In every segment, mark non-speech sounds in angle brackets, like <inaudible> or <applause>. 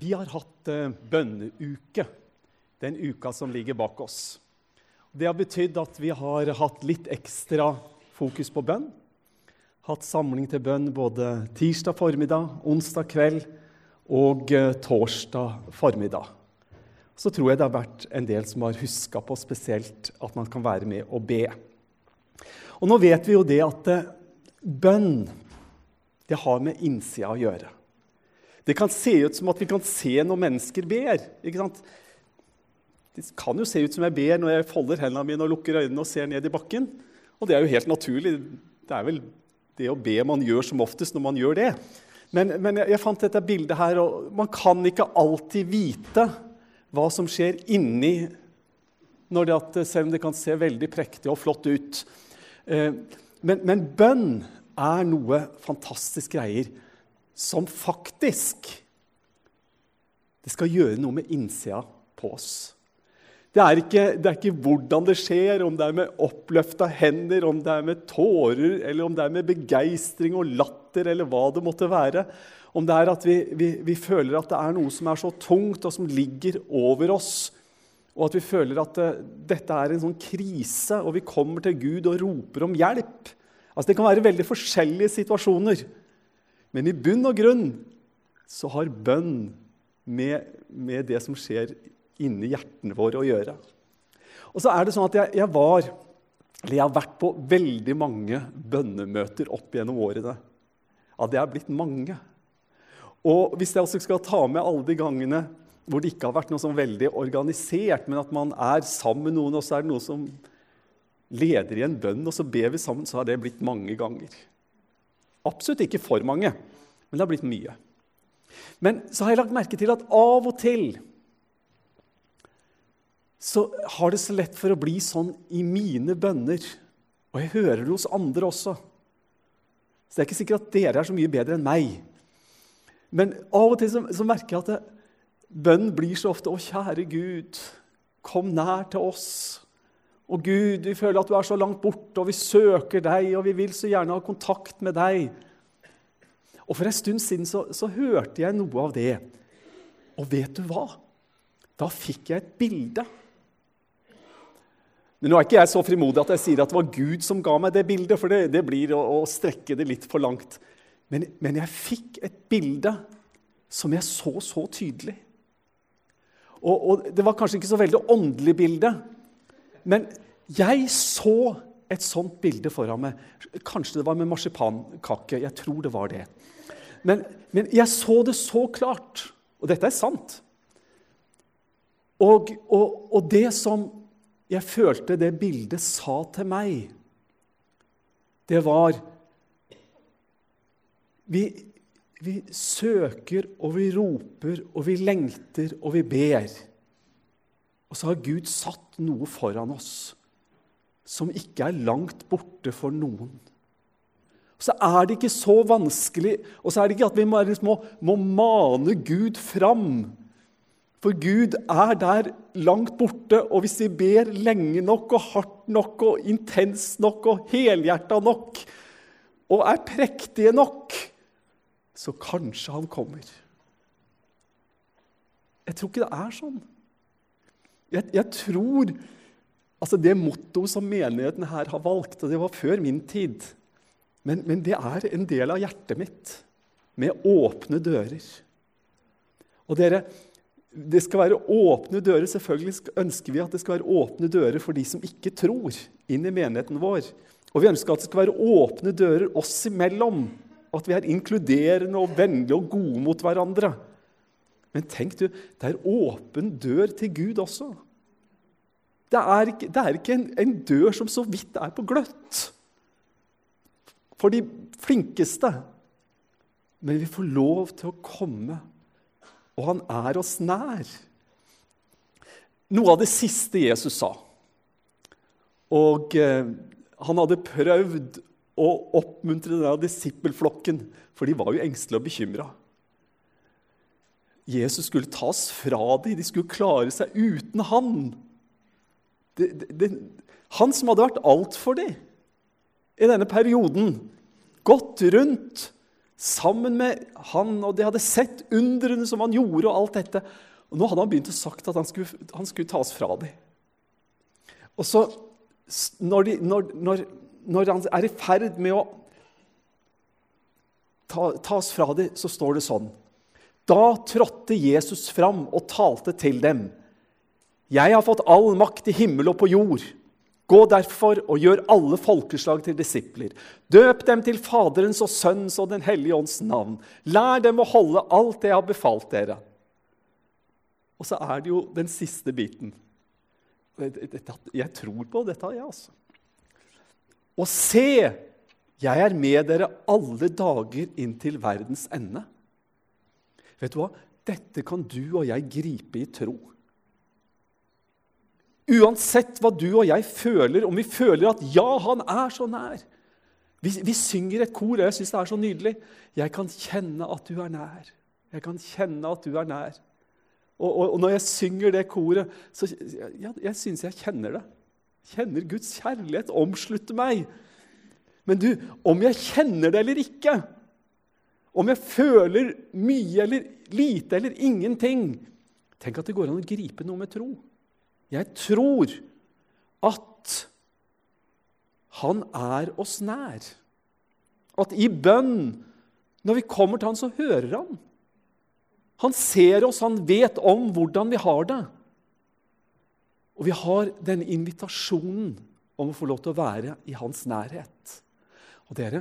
Vi har hatt eh, bønneuke, den uka som ligger bak oss. Det har betydd at vi har hatt litt ekstra fokus på bønn. Hatt samling til bønn både tirsdag formiddag, onsdag kveld og eh, torsdag formiddag. Så tror jeg det har vært en del som har huska på spesielt at man kan være med og be. Og nå vet vi jo det at eh, bønn det har med innsida å gjøre. Det kan se ut som at vi kan se når mennesker ber. ikke sant? Det kan jo se ut som jeg ber når jeg folder hendene mine og lukker øynene og ser ned i bakken. Og det er jo helt naturlig. Det er vel det å be man gjør som oftest når man gjør det. Men, men jeg, jeg, fant dette bildet her, og man kan ikke alltid vite hva som skjer inni når det at, selv om det kan se veldig prektig og flott ut. Eh, men, men bønn er noe fantastisk greier som faktisk Det skal gjøre noe med innsida på oss. Det er, ikke, det er, ikke, hvordan det skjer, om det er med oppløfta hender, om det er med tårer, eller om det er med begeistring og latter, eller hva det måtte være. Om det er at vi, vi, vi, føler at det er noe som er så tungt, og som ligger over oss. Og at vi føler at eh, dette er en sånn krise, og vi kommer til Gud og roper om hjelp. Altså, det kan være veldig forskjellige situasjoner. Men i bunn og grunn så har bønn med, med det som skjer inni hjertene våre, å gjøre. Og så er det sånn at jeg, jeg, var, jeg har vært på veldig mange bønnemøter opp gjennom årene. Ja, det er blitt mange. Og hvis jeg også skal ta med alle de gangene hvor det ikke har vært noe sånn veldig organisert, men at man er sammen med noen, og så er det noe som leder i en bønn, og så ber vi sammen, så har det blitt mange ganger. Absolutt ikke for mange, men det har blitt mye. Men så har jeg lagt merke til at av og til så har det så lett for å bli sånn i mine bønner. Og jeg hører det hos andre også. Så det er ikke sikkert at dere er så mye bedre enn meg. Men av og til så, så merker jeg at det, bønn blir så ofte 'Å, kjære Gud, kom nær til oss'. Og Gud, vi føler at du er så langt borte, og vi søker deg, og vi vil så gjerne ha kontakt med deg. Og For en stund siden så, så hørte jeg noe av det. Og vet du hva? Da fikk jeg et bilde. Men Nå er ikke jeg så frimodig at jeg sier at det var Gud som ga meg det bildet, for det, det blir å, å, strekke det litt for langt. Men, men jeg fikk et bilde som jeg så så tydelig. Og, og Det var kanskje ikke så veldig åndelig bilde, men jeg så et sånt bilde foran meg. Kanskje det var med marsipankake. Jeg tror det var det. Men, men, jeg så det så klart, og dette er sant. Og, og, og, det som jeg følte det bildet sa til meg, det var vi, vi søker, og vi roper, og vi lengter, og vi ber. Og så har Gud satt noe foran oss som ikke er langt borte for noen. Og Så er det ikke så vanskelig, og så er det ikke at vi liksom, må, må mane Gud fram. For Gud er der langt borte, og hvis vi ber lenge nok og hardt nok og intenst nok og helhjerta nok og er prektige nok, så kanskje han kommer. Jeg tror ikke det er sånn. Jeg, jeg tror altså Det mottoet som menigheten her har valgt, og det var før min tid men, men det er en del av hjertet mitt, med åpne dører. Og dere, det skal være åpne dører. Selvfølgelig ønsker vi at det skal være åpne dører for de som ikke tror, inn i menigheten vår. Og vi ønsker at det skal være åpne dører oss imellom. At vi er inkluderende og vennlige og gode mot hverandre. Men tenk du, det er åpen dør til Gud også. Det er ikke, det er ikke en, en, dør som så vidt er på gløtt for de flinkeste. Men vi får lov til å komme, og han er oss nær. Noe av det siste Jesus sa Og eh, han hadde prøvd å oppmuntre denne disippelflokken, for de var jo engstelige og bekymra. Jesus skulle tas fra dem, de skulle klare seg uten han det, det, Han som hadde vært alt for dem i denne perioden, gått rundt sammen med han, og de hadde sett undrene som han gjorde, og alt dette. Og nå hadde han begynt å sagt at han skulle, han skulle tas fra dem. Og så, når, de, når, når, når han er i ferd med å ta, tas fra dem, så står det sånn Da trådte Jesus fram og talte til dem. Jeg har fått all makt i himmel og på jord. Gå derfor og gjør alle folkeslag til disipler. Døp dem til Faderens og Sønnens og Den hellige ånds navn. Lær dem å holde alt det jeg har befalt dere. Og så er det jo den siste biten. Jeg tror på dette, jeg, altså. Og se, jeg er med dere alle dager inn til verdens ende. Vet du hva? Dette kan du og jeg gripe i tro. Uansett hva du og jeg føler, om vi føler at 'ja, han er så nær' Vi, vi synger et kor, og jeg syns det er så nydelig. 'Jeg kan kjenne at du er nær'. Jeg kan kjenne at du er nær. Og, og, og når jeg synger det koret, så ja, jeg syns jeg kjenner det. Kjenner Guds kjærlighet omslutte meg. Men du, om jeg kjenner det eller ikke, om jeg føler mye eller lite eller ingenting Tenk at det går an å gripe noe med tro. Jeg tror at han er oss nær. At i bønn, når vi kommer til han, så hører han. Han ser oss, han vet om hvordan vi har det. Og vi har denne invitasjonen om å få lov til å være i hans nærhet. Og dere,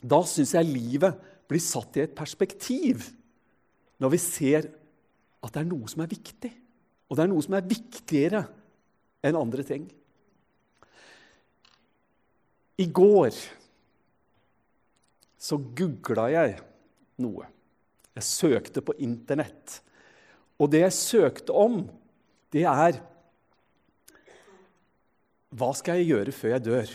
da syns jeg livet blir satt i et perspektiv når vi ser at det er noe som er viktig. Og det er noe som er viktigere enn andre ting. I går så googla jeg noe. Jeg søkte på Internett. Og det jeg søkte om, det er Hva skal jeg gjøre før jeg dør?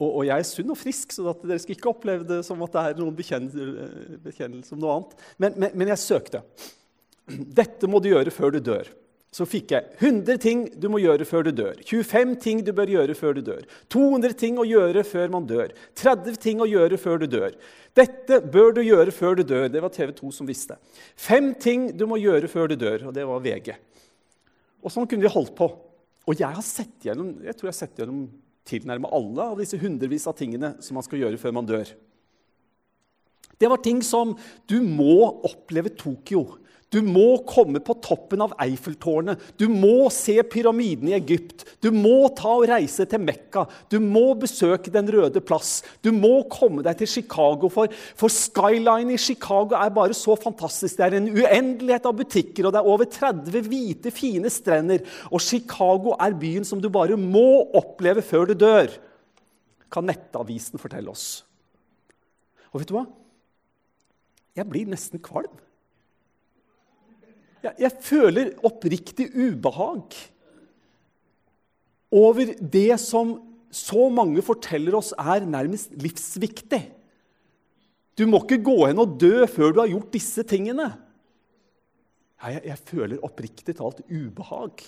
Og, og jeg er sunn og frisk, så dere skal ikke oppleve det som at det er noen bekjennelse, om noe annet. Men, men, men jeg søkte. Dette må du gjøre før du dør. Så fikk jeg 100 ting du må gjøre før du dør. 25 ting du bør gjøre før du dør. 200 ting å gjøre før man dør. 30 ting å gjøre før du dør. Dette bør du gjøre før du dør. Det var TV 2 som visste. Fem ting du må gjøre før du dør. Og det var VG. Og sånn kunne vi holdt på. Og jeg har sett gjennom jeg tror jeg har sett gjennom tilnærmet alle av disse hundrevis av tingene som man skal gjøre før man dør. Det var ting som du må oppleve Tokyo. Du må komme på toppen av Eiffeltårnet. Du må se pyramiden i Egypt. Du må ta og reise til Mekka. Du må besøke Den røde plass. Du må komme deg til Chicago, for, for skyline i Chicago er bare så fantastisk. Det er en uendelighet av butikker, og det er over 30 hvite, fine strender. Og Chicago er byen som du bare må oppleve før du dør, kan Nettavisen fortelle oss. Og vet du hva? Jeg blir nesten kvalm. Jeg, jeg føler oppriktig ubehag over det som så mange forteller oss er nærmest livsviktig. Du må ikke gå hen og dø før du har gjort disse tingene. Jeg, jeg føler oppriktig talt ubehag.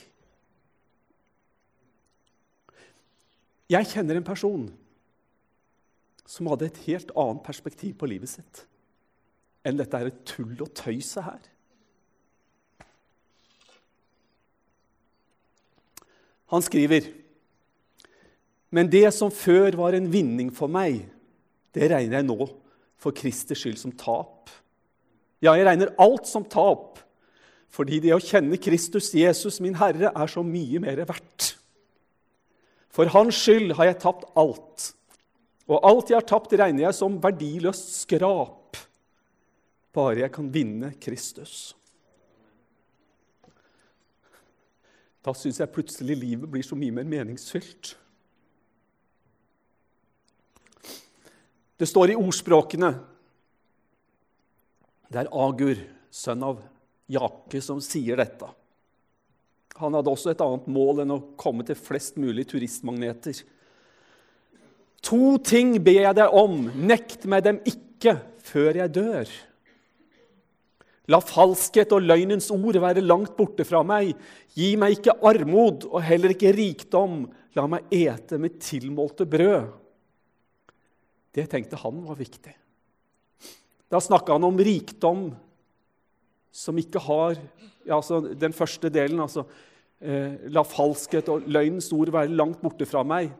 Jeg kjenner en person som hadde et helt annet perspektiv på livet sitt enn dette er et tull og tøyset her. Han skriver Men det som før var en vinning for meg, det regner jeg nå for Kristers skyld som tap. Ja, jeg regner alt som tap, fordi det å kjenne Kristus, Jesus, min Herre, er så mye mer verdt. For Hans skyld har jeg tapt alt, og alt jeg har tapt, regner jeg som verdiløst skrap, bare jeg kan vinne Kristus. Da syns jeg plutselig livet blir så mye mer meningsfylt. Det står i ordspråkene Det er Agur, sønn av Jake, som sier dette. Han hadde også et annet mål enn å komme til flest mulig turistmagneter. To ting ber jeg deg om, nekt meg dem ikke før jeg dør. La falskhet og løgnens ord være langt borte fra meg. Gi meg ikke armod og heller ikke rikdom. La meg ete med tilmålte brød. Det tenkte han var viktig. Da snakka han om rikdom som ikke har ja, altså Den første delen, altså eh, La falskhet og løgnens ord være langt borte fra meg.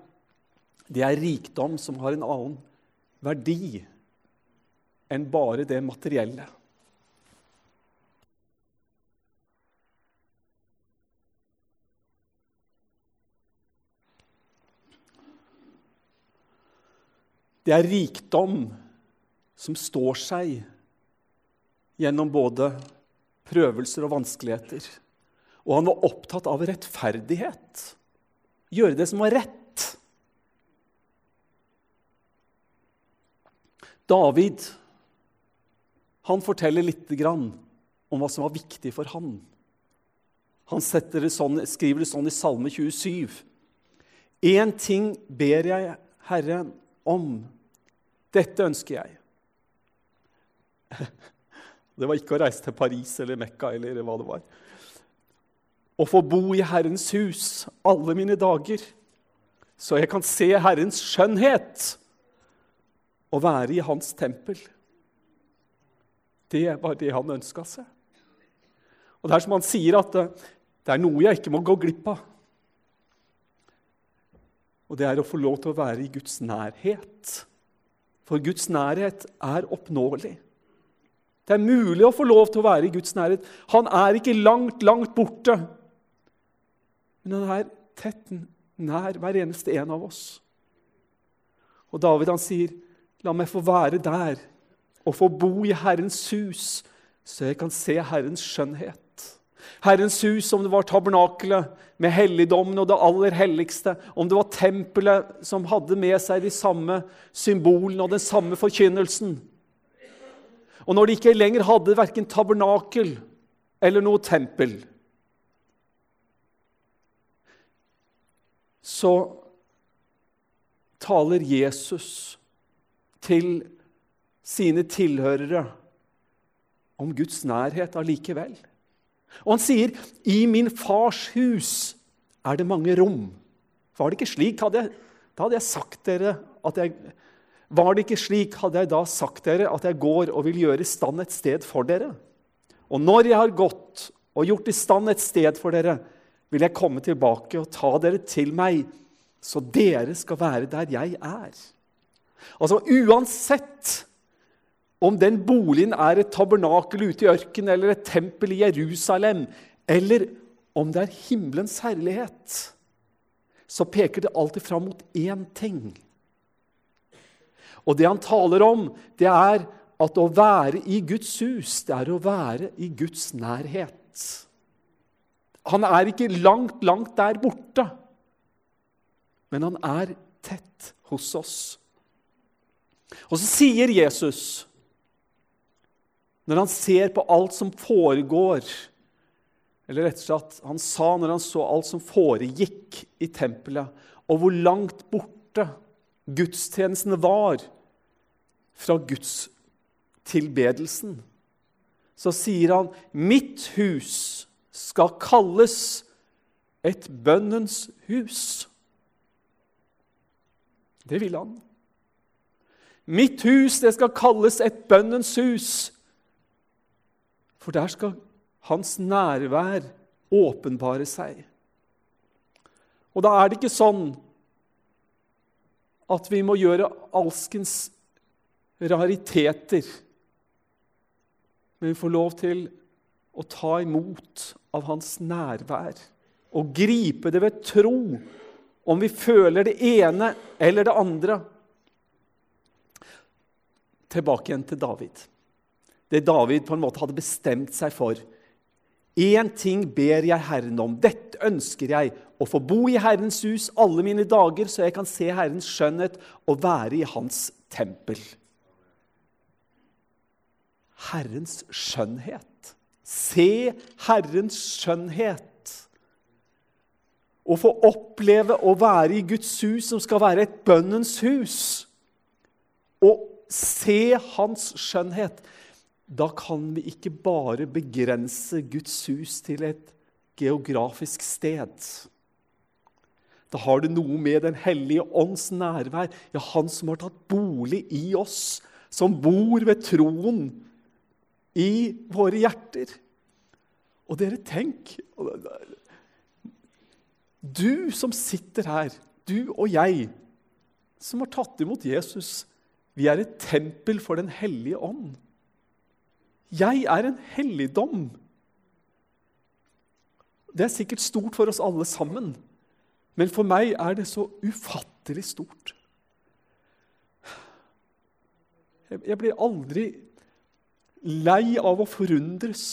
Det er rikdom som har en annen verdi enn bare det materielle. Det er rikdom som står seg gjennom både prøvelser og vanskeligheter. Og han var opptatt av rettferdighet. Gjøre det som var rett. David han forteller litt om hva som var viktig for han. Han det sånn, skriver det sånn i Salme 27. Én ting ber jeg Herren om. Dette ønsker jeg. <laughs> Det var ikke å reise til Paris eller Mekka eller hva det var. Å få bo i Herrens hus alle mine dager, så jeg kan se Herrens skjønnhet og være i Hans tempel. Det var det han ønska seg. Og Det er som han sier, at det er noe jeg ikke må gå glipp av. Og det er å få lov til å være i Guds nærhet. For Guds nærhet er oppnåelig. Det er mulig å få lov til å være i Guds nærhet. Han er ikke langt, langt borte. Men han er tett nær hver eneste en av oss. Og David han sier, 'La meg få være der og få bo i Herrens hus, så jeg kan se Herrens skjønnhet.' Herrens hus, om det var tabernakelet med helligdommen og det aller helligste, om det var tempelet som hadde med seg de samme symbolene og den samme forkynnelsen. Og når de ikke lenger hadde verken tabernakel eller noe tempel, så taler Jesus til sine tilhørere om Guds nærhet allikevel. Og han sier, 'I min fars hus er det mange rom'. Var det ikke slik, hadde jeg, da hadde jeg sagt dere at jeg Var det ikke slik, hadde jeg da sagt dere at jeg går og vil gjøre i stand et sted for dere. Og når jeg har gått og gjort i stand et sted for dere, vil jeg komme tilbake og ta dere til meg, så dere skal være der jeg er. Altså uansett om den boligen er et tabernakel ute i ørkenen eller et tempel i Jerusalem, eller om det er himmelens herlighet, så peker det alltid fram mot én ting. Og det han taler om, det er at å være i Guds hus, det er å være i Guds nærhet. Han er ikke langt, langt der borte, men han er tett hos oss. Og så sier Jesus når han ser på alt som foregår Eller rett og slett, han sa når han så alt som foregikk i tempelet, og hvor langt borte gudstjenestene var fra Guds tilbedelsen, så sier han, 'Mitt hus skal kalles et bønnens hus'. Det vil han. Mitt hus det skal kalles et bønnens hus. For der skal hans nærvær åpenbare seg. Og da er det ikke sånn at vi må gjøre alskens rariteter. Men vi får lov til å ta imot av hans nærvær og gripe det ved tro, om vi føler det ene eller det andre. Tilbake igjen til David det David på en måte hadde bestemt seg for. Én ting ber jeg Herren om. Dette ønsker jeg. Å få bo i Herrens hus alle mine dager, så jeg kan se Herrens skjønnhet og være i Hans tempel. Herrens skjønnhet. Se Herrens skjønnhet. Å få oppleve å være i Guds hus, som skal være et bønnens hus. Å se Hans skjønnhet da kan vi ikke bare begrense Guds hus til et geografisk sted. Da har det noe med Den hellige ånds nærvær, ja, Han som har tatt bolig i oss, som bor ved troen i våre hjerter. Og dere, tenk Du som sitter her, du og jeg, som har tatt imot Jesus, vi er et tempel for Den hellige ånd. Jeg er en helligdom. Det er sikkert stort for oss alle sammen, men for meg er det så ufattelig stort. Jeg blir aldri lei av å forundres,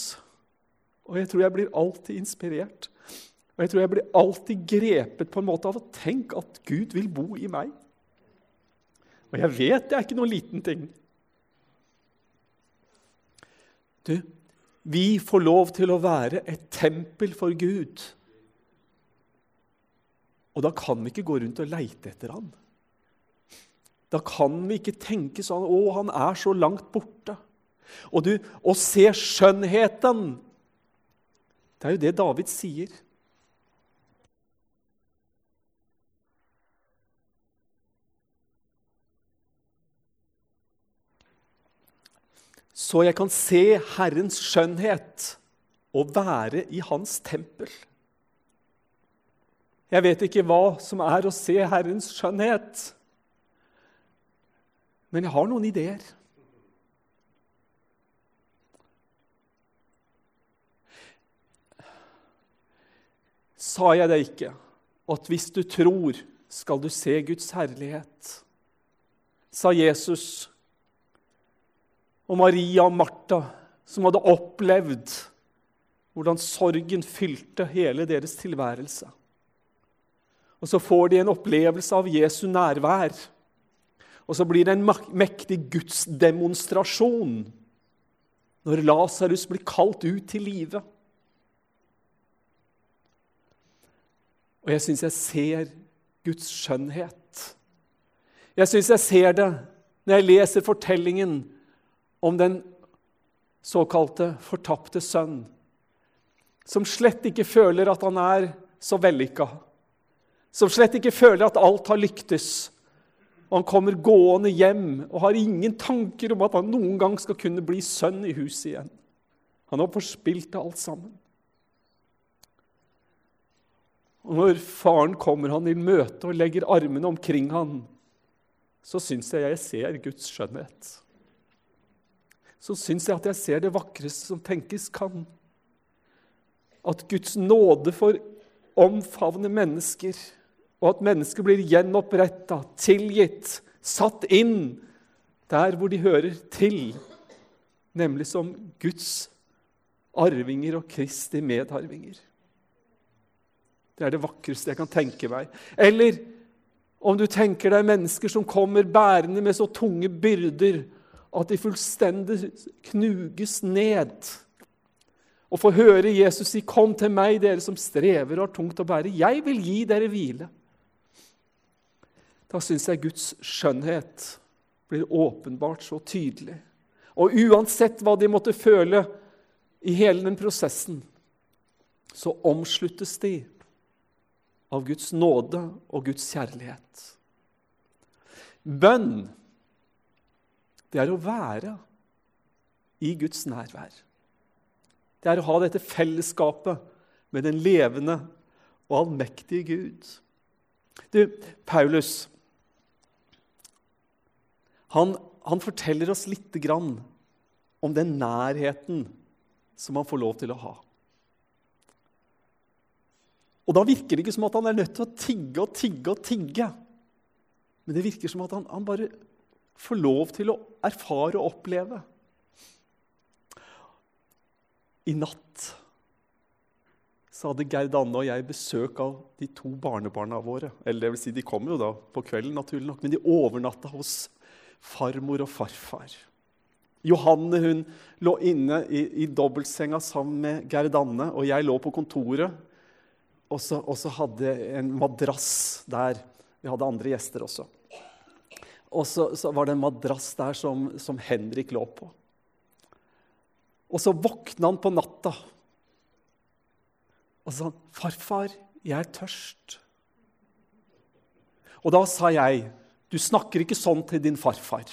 og jeg tror jeg blir alltid inspirert. Og jeg tror jeg blir alltid grepet på en måte av å tenke at Gud vil bo i meg. Og jeg vet det er ikke noen liten ting. Du, vi får lov til å være et tempel for Gud. Og da kan vi ikke gå rundt og leite etter han. Da kan vi ikke tenke sånn 'Å, han er så langt borte'. Og du, å se skjønnheten Det er jo det David sier. Så jeg kan se Herrens skjønnhet og være i Hans tempel. Jeg vet ikke hva som er å se Herrens skjønnhet, men jeg har noen ideer. Sa jeg deg ikke at hvis du tror, skal du se Guds herlighet? Sa Jesus og Maria og Martha, som hadde opplevd hvordan sorgen fylte hele deres tilværelse. Og så får de en opplevelse av Jesu nærvær. Og så blir det en mektig gudsdemonstrasjon når Lasarus blir kalt ut til live. Og jeg syns jeg ser Guds skjønnhet. Jeg syns jeg ser det når jeg leser fortellingen om den såkalte fortapte sønn, som slett ikke føler at han er så vellykka, som slett ikke føler at alt har lyktes. Og han kommer gående hjem og har ingen tanker om at han noen gang skal kunne bli sønn i huset igjen. Han har forspilt alt sammen. Og når faren kommer han i møte og legger armene omkring han, så syns jeg jeg ser Guds skjønnhet så syns jeg at jeg ser det vakreste som tenkes kan. At Guds nåde får omfavne mennesker, og at mennesker blir gjenoppretta, tilgitt, satt inn der hvor de hører til, nemlig som Guds arvinger og Kristi medarvinger. Det er det vakreste jeg kan tenke meg. Eller om du tenker deg mennesker som kommer bærende med så tunge byrder at de fullstendig knuges ned. Og få høre Jesus si, 'Kom til meg, dere som strever og har tungt å bære. Jeg vil gi dere hvile.' Da syns jeg Guds skjønnhet blir åpenbart så tydelig. Og uansett hva de måtte føle i hele den prosessen, så omsluttes de av Guds nåde og Guds kjærlighet. Bønn det er å være i Guds nærvær. Det er å ha dette fellesskapet med den levende og allmektige Gud. Du, Paulus han, han forteller oss litt om den nærheten som han får lov til å ha. Og Da virker det ikke som at han er nødt til å tigge og tigge og tigge. Men det virker som at han, han bare få lov til å erfare og oppleve. I natt så hadde Gerd Anne og jeg besøk av de to barnebarna våre. Eller det vil si, De kom jo da på kvelden, naturlig nok, men de overnatta hos farmor og farfar. Johanne hun lå inne i, i dobbeltsenga sammen med Gerd Anne, og jeg lå på kontoret. Og så, hadde en madrass der. Vi hadde andre gjester også. Og så, så, var det en madrass der som, som Henrik lå på. Og så våkna han på natta og så sa han, 'Farfar, jeg er tørst.' Og da sa jeg, 'Du snakker ikke sånn til din farfar.'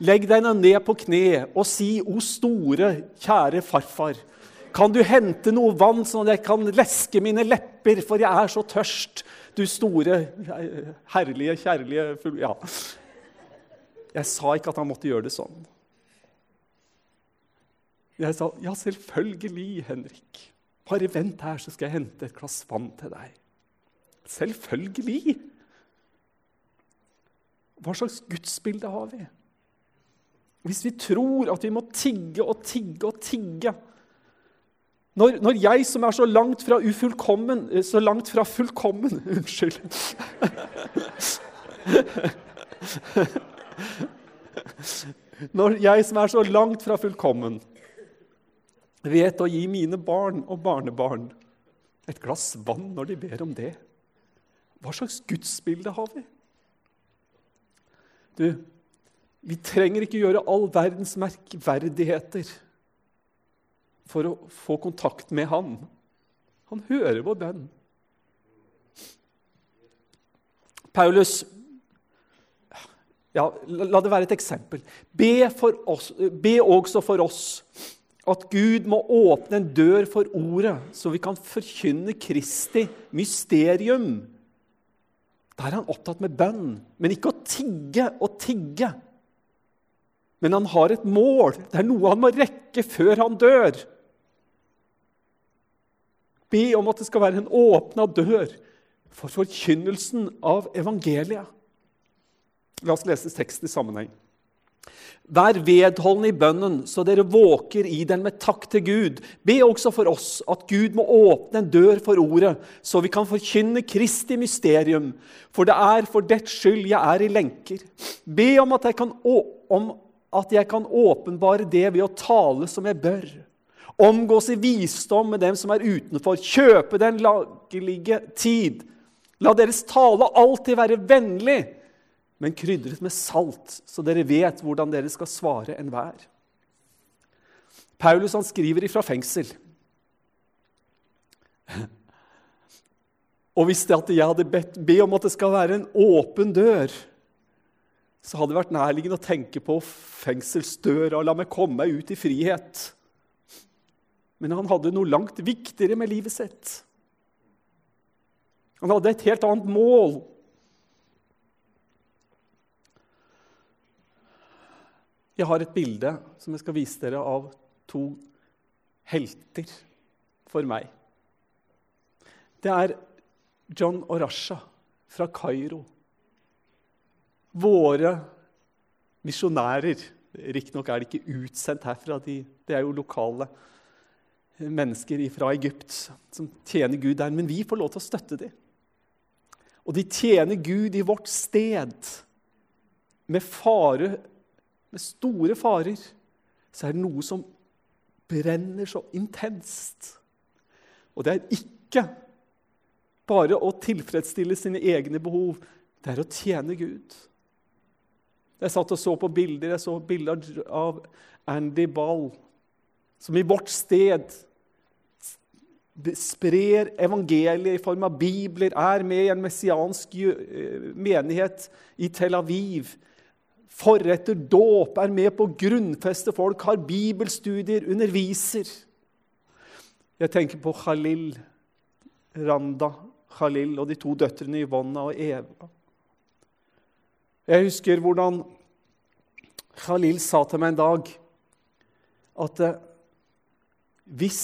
Legg deg ned på kne og si, O store, kjære farfar, kan du hente noe vann sånn at jeg kan leske mine lepper, for jeg er så tørst, du store, herlige, kjærlige Ja. Jeg sa ikke at han måtte gjøre det sånn. Jeg sa, 'Ja, selvfølgelig, Henrik. Bare vent her, så skal jeg hente et glass vann til deg.' Selvfølgelig! Hva slags gudsbilde har vi? Hvis vi tror at vi må tigge og tigge og tigge når, når, jeg som er så langt fra ufullkommen Så langt fra fullkommen <laughs> Unnskyld. <laughs> Når jeg som er så langt fra fullkommen, vet å gi mine barn og barnebarn et glass vann når de ber om det, hva slags gudsbilde har vi? Du, vi trenger ikke gjøre all verdens merkverdigheter for å få kontakt med Han. Han hører vår bønn. Paulus ja, La det være et eksempel. Be, oss, be også for oss at Gud må åpne en dør for ordet, så vi kan forkynne Kristi mysterium. Da er han opptatt med bønn, men ikke å tigge og tigge. Men han har et mål. Det er noe han må rekke før han dør. Be om at det skal være en åpna dør for forkynnelsen av evangeliet. La oss lese teksten i sammenheng. Vær vedholdende i bønnen, så dere våker i den med takk til Gud. Be også for oss at Gud må åpne en dør for ordet, så vi kan forkynne Kristi mysterium. For det er for dets skyld jeg er i lenker. Be om at jeg kan, om at jeg kan åpenbare det ved å tale som jeg bør. Omgås i visdom med dem som er utenfor. Kjøpe den lagelige tid. La deres tale alltid være vennlig men krydret med salt, så dere vet hvordan dere skal svare enhver. Paulus han skriver ifra fengsel. Og hvis det at jeg hadde bedt be om at det skal være en åpen dør, så hadde det vært nærliggende å tenke på fengselsdøra la meg komme meg ut i frihet. Men han hadde noe langt viktigere med livet sitt. Han hadde et helt annet mål. Jeg har et bilde som jeg skal vise dere av to helter for meg. Det er John og Rasha fra Kairo. Våre misjonærer. Riktignok er de ikke utsendt herfra, de, det er jo lokale mennesker fra Egypt som tjener Gud der. Men vi får lov til å støtte dem. Og de tjener Gud i vårt sted, med fare med store farer, så er det noe som brenner så intenst. Og det er ikke bare å tilfredsstille sine egne behov. Det er å tjene Gud. Jeg satt og så på bilder. Jeg så bilder av Andy Ball, som i vårt sted sprer evangeliet i form av bibler, er med i en messiansk eh, menighet i Tel Aviv forretter, dåp, er med på å grunnfeste folk, har bibelstudier, underviser. Jeg tenker på Khalil, Randa Khalil og de to døtrene Yvonna og Eva. Jeg husker hvordan Khalil sa til meg en dag at eh, hvis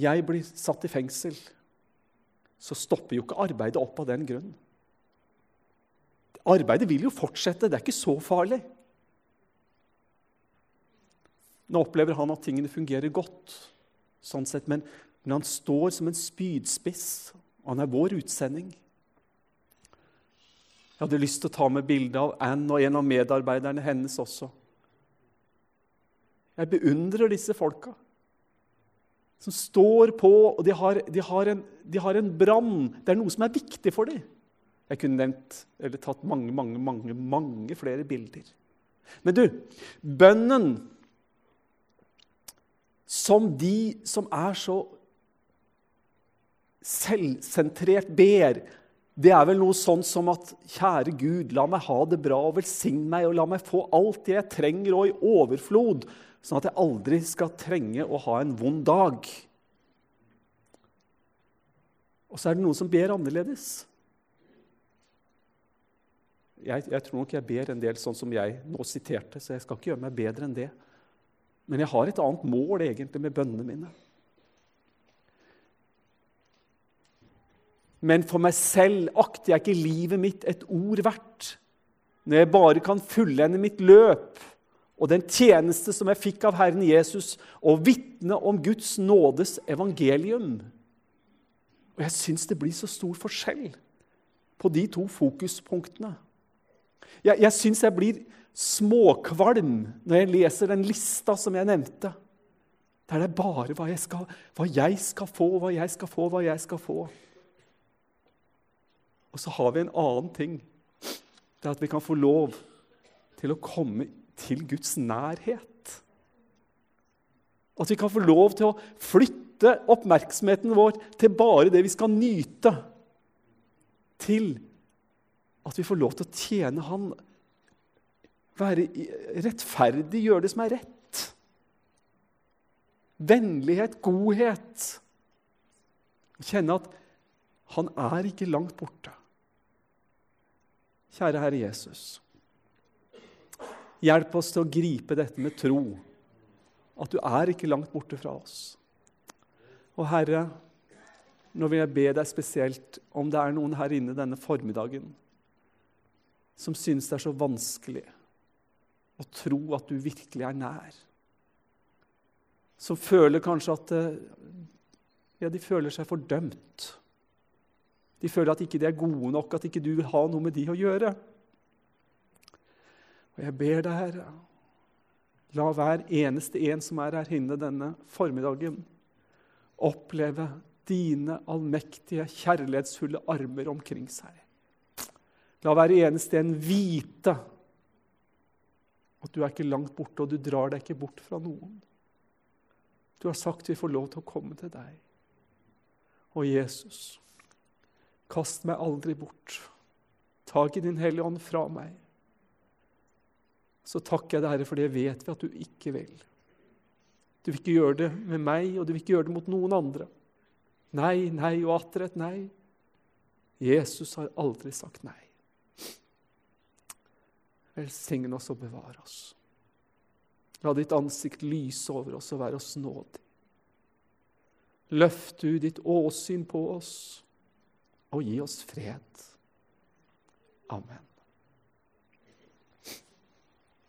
jeg blir satt i fengsel, så stopper jo ikke arbeidet opp av den grunn. Arbeidet vil jo fortsette, det er ikke så farlig. Nå opplever han at tingene fungerer godt, sånn sett, men, men han står som en spydspiss. Han er vår utsending. Jeg hadde lyst til å ta med bilde av Anne og en av medarbeiderne hennes også. Jeg beundrer disse folka som står på, og de har, de har en, de en brann. Det er noe som er viktig for dem. Jeg kunne nevnt eller tatt mange, mange, mange, mange flere bilder. Men du, bønnen som de som er så selvsentrert ber det er vel noe sånn som at Kjære Gud, la meg ha det bra og velsign meg, og la meg få alt det jeg trenger, og i overflod, sånn at jeg aldri skal trenge å ha en vond dag. Og så er det noen som ber annerledes. Jeg, jeg, tror nok jeg ber en del sånn som jeg nå siterte, så jeg skal ikke gjøre meg bedre enn det. Men jeg har et annet mål egentlig med bønnene mine. Men for meg selv akter jeg ikke livet mitt et ord verdt, når jeg bare kan fullende mitt løp og den tjeneste som jeg fikk av Herren Jesus, og vitne om Guds nådes evangelium. Og jeg syns det blir så stor forskjell på de to fokuspunktene. Jeg, jeg syns jeg blir småkvalm når jeg leser den lista som jeg nevnte. Der det er bare hva jeg, skal, hva jeg skal få, hva jeg skal få, hva jeg skal få. Og så har vi en annen ting. Det er at vi kan få lov til å komme til Guds nærhet. At vi kan få lov til å flytte oppmerksomheten vår til bare det vi skal nyte. Til at vi får lov til å tjene Han, være rettferdig, gjøre det som er rett. Vennlighet, godhet. Kjenne at han er ikke langt borte. Kjære Herre Jesus. Hjelp oss til å gripe dette med tro, at du er ikke langt borte fra oss. Og Herre, nå vil jeg be deg spesielt om det er noen her inne denne formiddagen som synes det er så vanskelig å tro at du virkelig er nær. Som føler kanskje at ja, de føler seg fordømt. De føler at ikke de er gode nok, at ikke du vil ha noe med de å gjøre. Og jeg ber deg, Herre, la hver eneste en som er her inne denne formiddagen, oppleve dine allmektige, kjærlighetsfulle armer omkring seg. La hver eneste en vite at du er ikke langt borte, og du drar deg ikke bort fra noen. Du har sagt vi får lov til å komme til deg. Og Jesus, Kast meg aldri bort. Ta ikke Din Hellige Ånd fra meg. Så takker jeg deg, Herre, for det vet vi at du ikke vil. Du vil ikke gjøre det med meg, og du vil ikke gjøre det mot noen andre. Nei, nei og atter et nei. Jesus har aldri sagt nei. Velsign oss og bevare oss. La ditt ansikt lyse over oss og være oss nådig. Løft du ditt åsyn på oss og gi oss fred. Amen.